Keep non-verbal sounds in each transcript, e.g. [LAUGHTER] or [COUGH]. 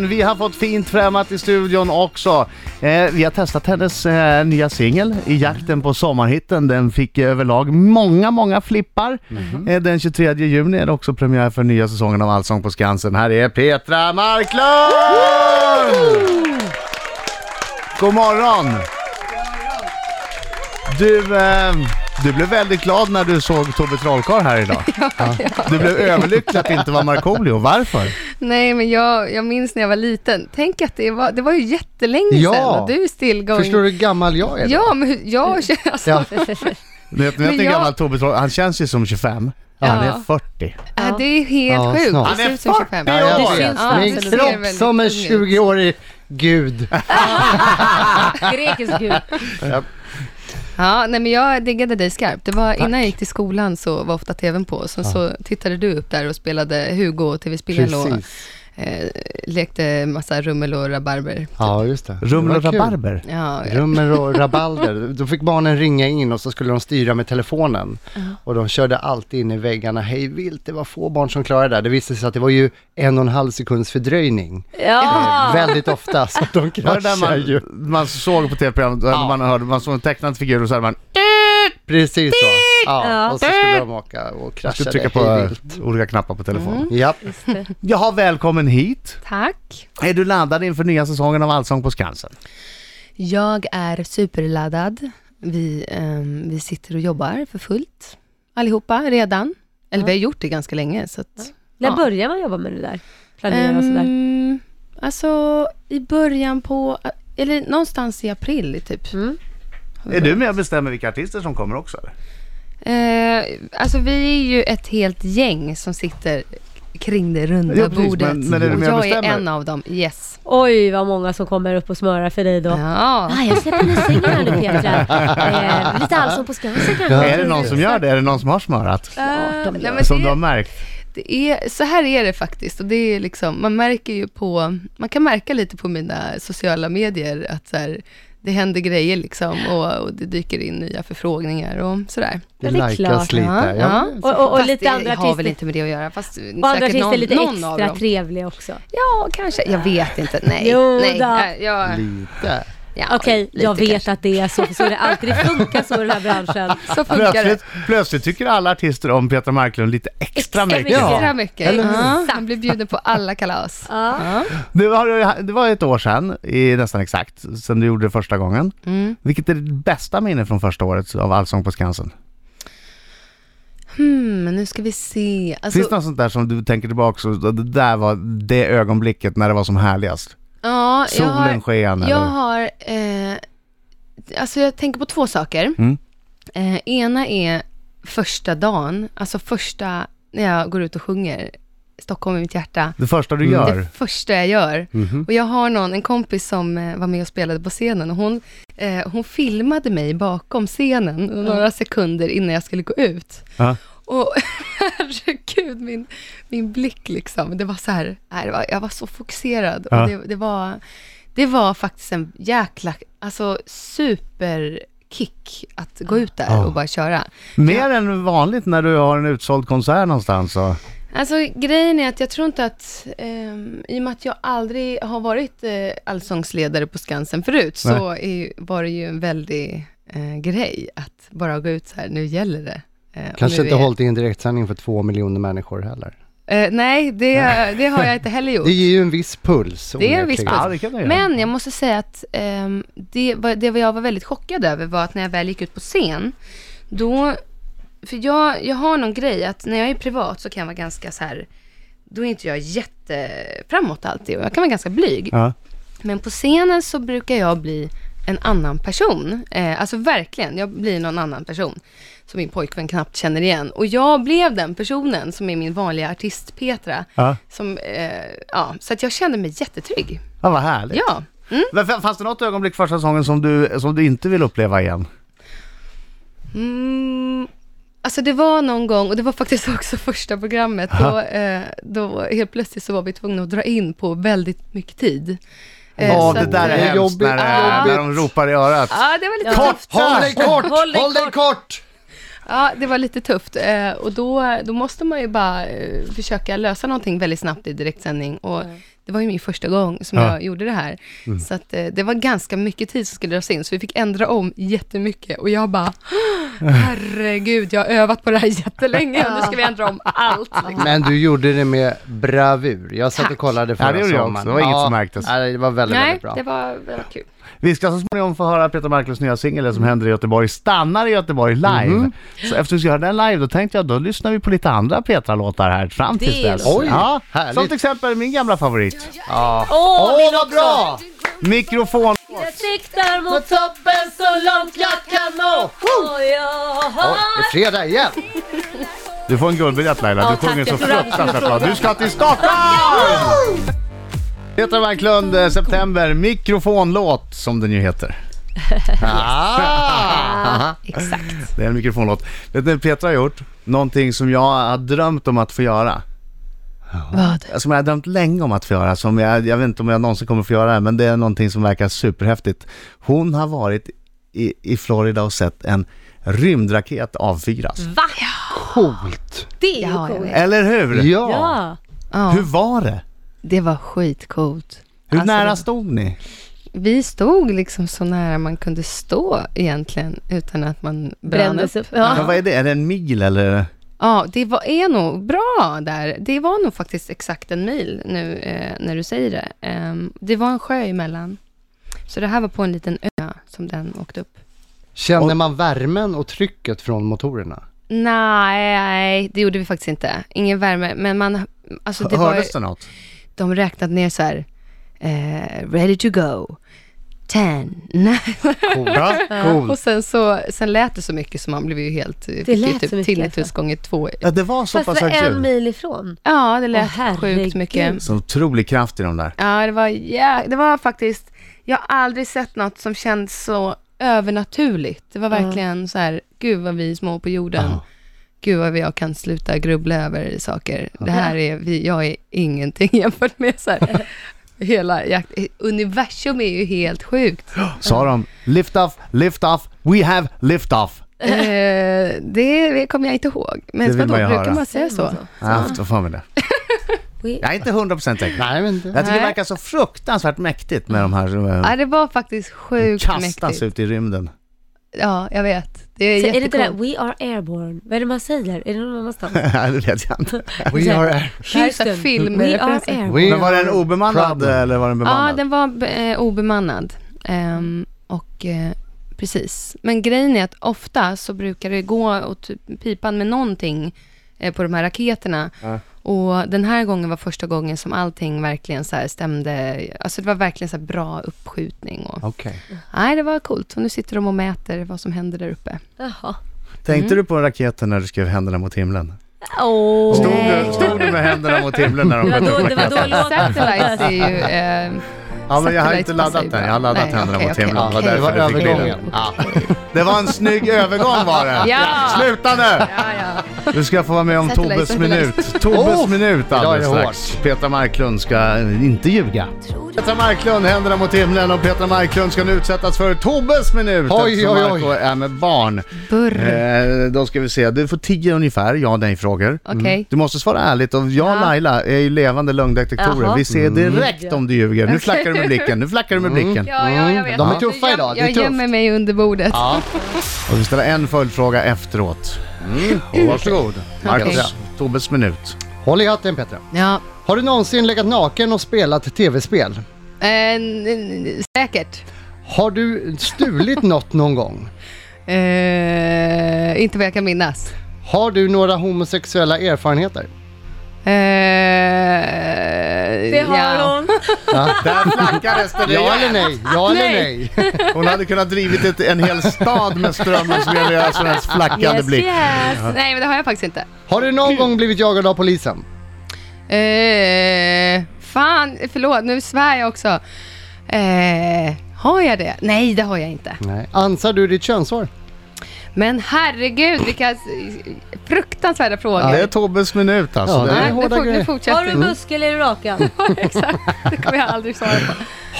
Vi har fått fint främmat i studion också. Eh, vi har testat hennes eh, nya singel i jakten på sommarhitten. Den fick överlag många, många flippar. Eh, den 23 juni är det också premiär för nya säsongen av Allsång på Skansen. Här är Petra Marklund! God morgon! Du, eh, du blev väldigt glad när du såg Tobbe Trollkarl här idag. [LAUGHS] Ja. Du blev överlycklig att det inte var Markoolio. Varför? Nej, men jag, jag minns när jag var liten. Tänk att det var, det var ju jättelänge Ja. sedan och du är still going. Förstår du hur gammal jag är? då? Ja, men hur- jag [LAUGHS] känner alltså, Ja. Vet, en jag- gammal Tobbe Trollkarl, han känns ju som 25. Ja. Han är 40. ja. det är helt Ja, sjukt. Det Han är ut som 25. Ja, Ja, vet. syns Min det. Det ser kropp som en ung ut. 20-årig gud. [LAUGHS] Grekisk gud. Ja, nej men jag diggade dig skarpt. Det var innan jag gick till skolan så var ofta tvn på. Sen så tittade du upp där och spelade Hugo och tv-spel och. Eh, lekte massa rummel och rabarber. Ja, just det. Rummel och rabarber. Ja, Rummer och [LAUGHS] rabalder. Då fick barnen ringa in och så skulle de styra med telefonen. Och de körde alltid in i väggarna hej vilt. Det var få barn som klarade det. Det visade sig att det var ju en och en halv sekunds fördröjning. Ja. Eh, Väldigt ofta, så de kraschar ju. man, man såg på tv-programmet, Ja. man, hörde, man såg en tecknad figur och så hade man Precis så. Ja, Ja. och så skulle de åka och krascha skulle trycka på olika knappar på telefonen. Ja, Jaha, välkommen hit. tack. Är du laddad inför nya säsongen av Allsång på Skansen? Jag är superladdad. Vi, ehm, vi sitter och jobbar för fullt allihopa redan. Eller Ja. vi har gjort det ganska länge. Så att, När Ja. börjar man jobba med det där? Planera och sådär? Ehm, Alltså i början på, eller någonstans i april typ. Mm. Är du med och bestämmer vilka artister som kommer också? Eller? Eh, alltså vi är ju ett helt gäng som sitter kring det runda Ja, precis, bordet. men- men är du och med och jag är en av dem, yes. Oj, vad många som kommer upp och smörar för dig då. Ja. Ah, jag släpper en singel här nu Petra. Eh, lite [LAUGHS] Allsång på Skansen kanske? Är det någon som gör det? Är det någon som har smörat? Eh, de nej, Som det- du har märkt? Det är, så här är det faktiskt. Och det är liksom, man märker ju på, man kan märka lite på mina sociala medier att så här, det händer grejer liksom och, och det dyker in nya förfrågningar och sådär. det det är klart. lite. Ja, Ja. Och, och, och lite det andra har väl artister. inte med det att göra. Fast Och andra artister någon, lite någon av extra trevliga också. Ja, kanske. Jag vet inte. Nej. Jo nej. då. Jag, jag, Lite. Ja, Okej, lite jag vet kanske. att det är så, för så är det alltid. Det [LAUGHS] funkar så i den här branschen. [LAUGHS] Så funkar det. Plötsligt, plötsligt tycker alla artister om Petra Marklund lite extra, Extra mycket. mycket. Extra mycket. Eller? Ja, han blir bjuden på alla kalas. Ja. Ja. Det, var, det var ett år sedan, i, nästan exakt, sedan du gjorde det första gången. Mm. Vilket är ditt bästa minne från första året av Allsång på Skansen? Hmm, men nu ska vi se. Alltså, Finns det något sånt där som du tänker tillbaka och det där var det ögonblicket när det var som härligast? Ja, jag Solen har, sken eller? jag har, eh, alltså jag tänker på två saker. Mm. Eh, ena är första dagen, alltså första, när jag går ut och sjunger Stockholm i mitt hjärta. Det första du Mm. gör? Det första jag gör. Mhm. Och jag har någon, en kompis som eh, var med och spelade på scenen och hon, eh, hon filmade mig bakom scenen några sekunder innan jag skulle gå ut. Ja. Och [LAUGHS] herregud, min, min blick liksom, det var så här, nej, var, jag var så fokuserad. Ja. Och det, det, var, det var faktiskt en jäkla, alltså superkick att gå ut där Ja. och bara köra. Mer än vanligt när du har en utsåld konsert någonstans? Så. Alltså grejen är att jag tror inte att, ehm, i och med att jag aldrig har varit eh, allsångsledare på Skansen förut, så är, var det ju en väldig eh, grej att bara gå ut så här, nu gäller det. Eh, Kanske inte är- hållit i en direktsändning för två miljoner människor heller. Eh, nej, det, det har jag inte heller [LAUGHS] gjort. Det ger ju en viss puls. Det är en viss puls. Ja. Men jag måste säga att ehm, det, det jag var väldigt chockad över var att när jag väl gick ut på scen, då, för jag, jag har någon grej att när jag är privat så kan jag vara ganska så här, då är inte jag jätteframåt alltid och jag kan vara ganska blyg. Ja. Men på scenen så brukar jag bli en annan person. Eh, alltså verkligen, jag blir någon annan person. Som min pojkvän knappt känner igen. Och jag blev den personen som är min vanliga artist Petra. Ja. Som, eh, ja, så att jag kände mig jättetrygg. ja, vad härligt. Ja. Mm. Men fanns det något ögonblick första säsongen som du, som du inte vill uppleva igen? Mm, alltså det var någon gång, och det var faktiskt [LAUGHS] också första programmet, då, eh, då helt plötsligt så var vi tvungna att dra in på väldigt mycket tid. Eh, Ja, så det där är hemskt jobbigt, när, ja. när de ropar i örat. Ja, det var lite Ja. tufft. Håll dig kort! [LAUGHS] Håll dig Håll dig kort! kort! Ja, det var lite tufft. Eh, och då, då måste man ju bara eh, försöka lösa någonting väldigt snabbt i direktsändning. Och det var ju min första gång som Ja. Mm. jag gjorde det här. Så att, eh, det var ganska mycket tid som skulle dras in, så vi fick ändra om jättemycket. Och jag bara, [LAUGHS] herregud, jag har övat på det här [LAUGHS] jättelänge och nu ska vi ändra om allt. Liksom. [LAUGHS] Men du gjorde det med bravur. Jag satt och Tack. kollade förra Ja, det sommaren. Det var inget som märktes. Det var väldigt, Nej, väldigt bra. det var, var kul. Vi ska så småningom få höra Peter Marklunds nya singel, det som händer i Göteborg, stannar i Göteborg live. Så efter att vi ska höra den live, då tänkte jag då lyssnar vi på lite andra Petra-låtar här fram tills dess. Oj, ja, härligt. som till exempel min gamla favorit. Ja. Åh, Åh, min vad också! bra! Mikrofon. Jag siktar mot toppen så långt jag kan nå. Och jag Oj, har... det är fredag igen. Du får en guldbiljett Laila, Ja, du sjunger så fruktansvärt bra. Du ska till Stockholm! Petra Marklund, eh, september, mikrofonlåt som den ju heter. [LAUGHS] Ah. [LAUGHS] Exakt. Det är en mikrofonlåt. Vet ni, Petra har gjort någonting som jag har drömt om att få göra. Vad? Som jag har drömt länge om att få göra, som jag, jag vet inte om jag någonsin kommer få göra det, men det är någonting som verkar superhäftigt. Hon har varit i, i Florida och sett en rymdraket avfyras. Va? Coolt. Det är ju coolt. Eller hur? Ja. Ja, Hur var det? Det var skitcoolt. Hur Alltså, nära stod ni? Vi stod liksom så nära man kunde stå egentligen utan att man brann upp. upp. Ja. Vad är det? Är det en mil eller? Ja, det var, är nog bra där. Det var nog faktiskt exakt en mil nu eh, när du säger det. Ehm, det var en sjö emellan. Så det här var på en liten ö som den åkte upp. Känner man värmen och trycket från motorerna? Nej, det gjorde vi faktiskt inte. Ingen värme, men man... Alltså det var, Hördes det något? De räknade ner så här. Eh, ready to go. Ten, [LAUGHS] nine. Coolt. Och sen så sen lät det så mycket så man blev ju helt... fick ju typ tinnitus alltså. gånger två. Ja, det var så Fast pass det var högt en ljud. mil ifrån. Ja, det lät Åh, sjukt mycket. Så otrolig kraft i de där. Ja, det var, ja, det var faktiskt, jag har aldrig sett något som känns så övernaturligt. Det var verkligen så här, gud vad vi är små på jorden. Ja. Gud vad jag kan sluta grubbla över saker. Det här är, jag är ingenting [LAUGHS] jämfört med så här, [LAUGHS] hela jakt, universum är ju helt sjukt. Sa de lift off, lift off, we have lift off. Eh, det, kommer jag inte ihåg. Men Det vill man ju brukar höra. man säga så? Jag har haft för mig det. Jag är inte 100% säker. Nej, men det... Jag tycker det verkar så fruktansvärt mäktigt med de här eh, Ja, det var faktiskt sjukt kastas mäktigt. ut i rymden. Ja, jag vet. Det är Så är det inte det där, jättekul. we are airborne? Vad är det man säger? Är det någon annanstans? [LAUGHS] Nej, det vet jag inte. [LAUGHS] We are... Det här är så här film- we are airborne. Men var den obemannad problem. eller var den bemannad? Ja, den var eh, obemannad. Ehm, och eh, precis. Men grejen är att ofta så brukar det gå åt typ pipan med någonting på de här raketerna. Ja. Och den här gången var första gången som allting verkligen så här stämde. Alltså det var verkligen så här bra uppskjutning. Och, Okej. nej, det var coolt. Och nu sitter de och mäter vad som händer där uppe. Jaha. Tänkte Mm. du på raketen när du skrev händerna mot himlen? Åh. Stod du, stod du med händerna mot himlen när de Det var sköt då- upp det var då raketen? låten Satellites är ju... Eh, Ja, men jag har inte laddat den. Jag har laddat Nej, händerna mot himlen. Det var det därför var du fick bli övergången. den. Ja. Det var en snygg övergång var det. Ja. Sluta nu! ja, ja. Du ska få vara med om Satellite, Tobbes satellite. minut. Tobbes Oh! minut alldeles det strax. Petra Marklund ska inte ljuga. Petra Marklund, händerna mot himlen och Petra Marklund ska nu utsättas för Tobbes minut Oj, eftersom oj, oj. Är med barn. Burr. Eh, då ska vi se, du får tio ungefär ja och nej-frågor. Okej. Du måste svara ärligt och jag och Ja. Laila är ju levande lögndetektorer. Vi ser direkt om du ljuger. Nu flackar du med blicken, nu flackar du med blicken. Ja, ja, jag vet. Mm. De är tuffa idag, det är Jag tufft. gömmer mig under bordet. Ja. [LAUGHS] Och vi ställer en följdfråga efteråt. Mm. Varsågod. Marcus, Okej. Tobbes minut. Håll i hatten Petra. Ja. Har du någonsin legat naken och spelat tv-spel? Eh, n- n- säkert. Har du stulit [LAUGHS] något någon gång? Eh, inte vad jag kan minnas. Har du några homosexuella erfarenheter? Eh, Det har ja. hon. Där flackades det Ja eller nej? Ja eller Nej. Hon hade kunnat drivit ett, en hel stad med strömmens Eliassons flackande Yes, blick. yes. Nej, men det har jag faktiskt inte. Har du någon gång blivit jagad av polisen? Eh, fan, förlåt, nu svär jag också. Eh, har jag det? Nej, det har jag inte. Nej. Ansar du ditt könshår? Men herregud, vilka fruktansvärda frågor. Ja, det är Tobbes minut alltså. Ja, Det är- hårda nu, grejer. nu fortsätter Har du en buske eller är du rakad? [LAUGHS] Exakt, det kommer jag aldrig svara på.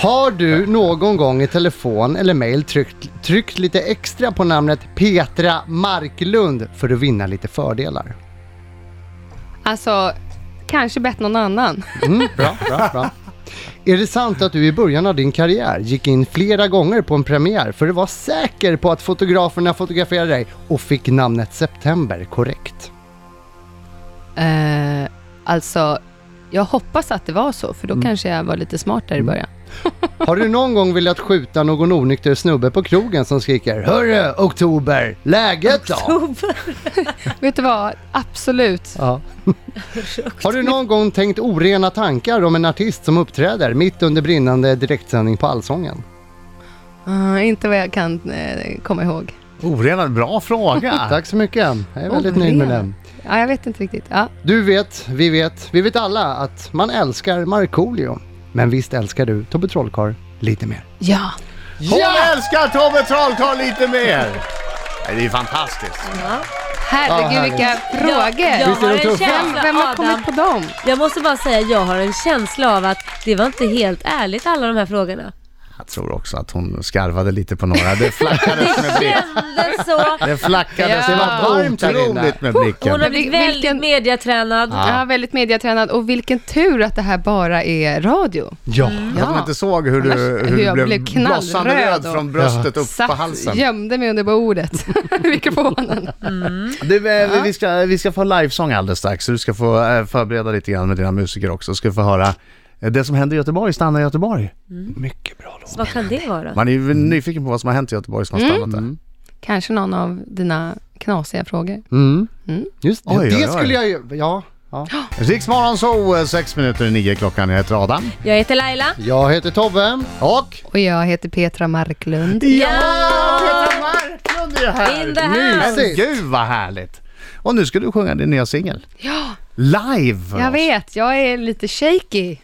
Har du någon gång i telefon eller mail tryckt, tryckt lite extra på namnet Petra Marklund för att vinna lite fördelar? Alltså, kanske bett någon annan. Mm, bra, bra, bra. Är det sant att du i början av din karriär gick in flera gånger på en premiär för att vara säker på att fotograferna fotograferade dig och fick namnet September korrekt? Eh, alltså, jag hoppas att det var så, för då Mm. kanske jag var lite smartare i början. [LAUGHS] Har du någon gång velat skjuta någon onykter snubbe på krogen som skriker Hörru, Oktober, läget då? [LAUGHS] Vet du vad? Absolut. Ja. Har du någon gång tänkt orena tankar om en artist som uppträder mitt under brinnande direktsändning på Allsången? Ah, inte vad jag kan eh, komma ihåg. Orenad, bra fråga. [LAUGHS] Tack så mycket. Jag är väldigt nöjd med den. Ja, jag vet inte riktigt. Ja. Du vet, vi vet, vi vet alla att man älskar Markoolio. Men visst älskar du Tobbe Trollkarl lite mer? ja. Hon älskar Tobbe Trollkarl lite mer! Det är fantastiskt. Herregud, Ja, vilka frågor. Jag, jag har en känsla, Vem har Adam, kommit på dem? jag måste bara säga, jag har en känsla av att det var inte helt ärligt alla de här frågorna. Jag tror också att hon skarvade lite på några. Det flackades med blick. Kändes så. Det flackades. Ja. Det var varmt otroligt med Hon blicken. har Men blivit väldigt vilken- mediatränad. Ja. väldigt mediatränad och vilken tur att det här bara är radio. Ja. Att man inte såg hur du, hur hur du jag blev, blev knallröd blossande röd och- från bröstet upp på Satt, halsen. gömde mig under bordet, [LAUGHS] mikrofonen. Du, eh, vi, ska, vi ska få livesång alldeles strax, så du ska få eh, förbereda lite grann med dina musiker också. Ska få höra det som händer i Göteborg, stannar i Göteborg. Mycket bra låt. Vad kan det vara? Man är ju nyfiken på vad som har hänt i Göteborg som har stannat där. Kanske någon av dina knasiga frågor. Mm. Mm. Just det, Oj, oj, det oj. skulle jag ju, ja. ja. [GASPS] Riksmorgon så, eh, sex minuter i nio klockan. Jag heter Adam. Jag heter Laila. Jag heter Tobbe. Och... Och jag heter Petra Marklund. Ja! Petra Marklund är här! In the house. Men gud vad härligt! Och nu ska du sjunga din nya singel. Ja, Live! jag vet. Jag är lite shaky.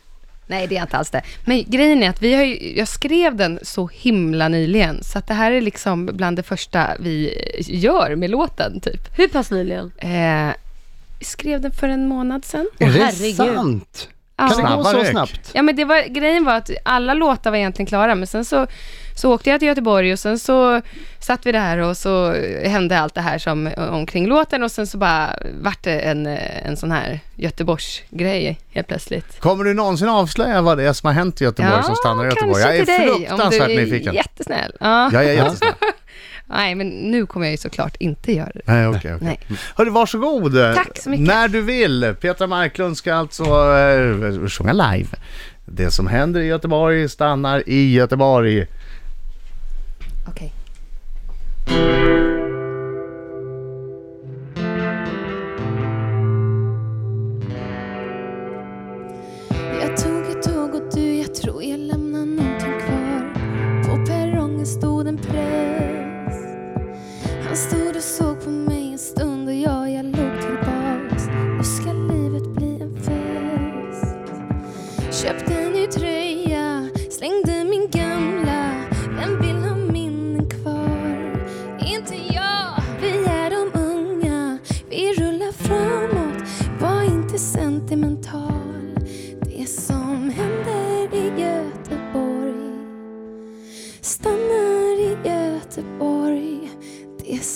Nej, det är inte alls det. Men grejen är att vi har ju, jag skrev den så himla nyligen, så att det här är liksom bland det första vi gör med låten, typ. Hur pass nyligen? Eh, skrev den för en månad sedan. Är det herregud. sant? Ja. Kan det gå så snabbt? Ja men det var, grejen var att alla låtar var egentligen klara men sen så, så åkte jag till Göteborg och sen så satt vi där och så hände allt det här som omkring låten och sen så bara vart det en, en sån här Göteborgsgrej helt plötsligt. Kommer du någonsin avslöja vad det är som har hänt i Göteborg som stannar i Göteborg? Jag är kanske till dig, fruktansvärt om du är nyfiken. jättesnäll. Ja. Jag är jättesnäll. [LAUGHS] Nej men nu kommer jag ju såklart inte göra det. Nej, okej, okej. Nej. Hörru, varsågod. Tack så mycket. När du vill. Petra Marklund ska alltså eh, sjunga live. Det som händer i Göteborg stannar i Göteborg. Okej. Jag tror jag lämnar någonting kvar. På perrongen stod en präst. Han stod och såg Det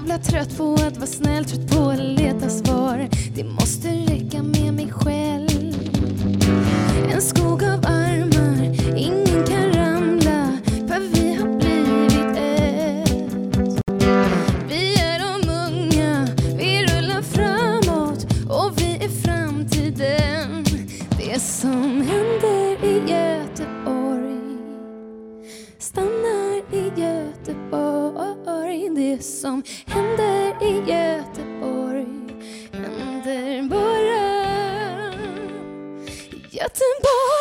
jävla trött på att vara snäll, trött på att leta svar. Det måste räcka med mig själv. En skog av armar, ingen kan ramla. För som händer i Göteborg händer bara i Göteborg.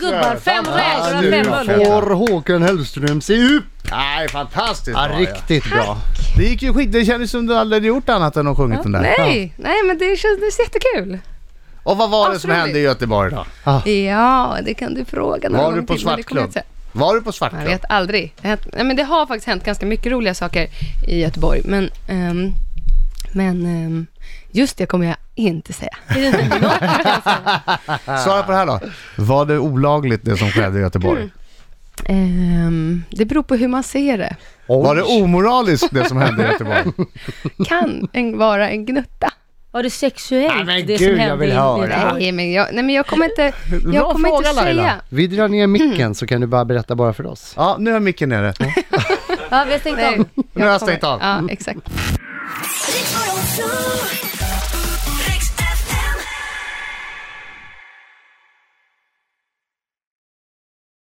Gubbar, fem räkor Ja, och du fem bullar. får Håkan Hellström se upp! Nej, fantastiskt Ja, bra, riktigt bra. Det gick ju skit. Det kändes som du aldrig gjort annat än att sjungit den där. Nej, nej men det känns, det är jättekul. Och vad var det som hände i Göteborg då? Ja, det kan du fråga någon Var du gång på till, men det kommer jag svartklubb? inte säga. Var du på Jag Svartklubb? vet aldrig. Det, har hänt- nej, men det har faktiskt hänt ganska mycket roliga saker i Göteborg. Men, ehm, men ehm, just det kommer jag inte säga. [LAUGHS] [LAUGHS] Svara på det här då. Var det olagligt det som skedde i Göteborg? Ehm, det beror på hur man ser det. Var det omoraliskt det som hände i Göteborg? [LAUGHS] Kan en, vara en gnutta. Var det sexuellt Nej, men det gud, som jag hände vill i höra. Nej, men jag, nej, men jag kommer inte, Bra jag kommer fråga, inte Laila. säga. Vi drar ner micken så kan du bara berätta bara för oss. Ja, nu är micken nere. Ja, vi har stängt av. Nu har jag stängt av. Ja, exakt.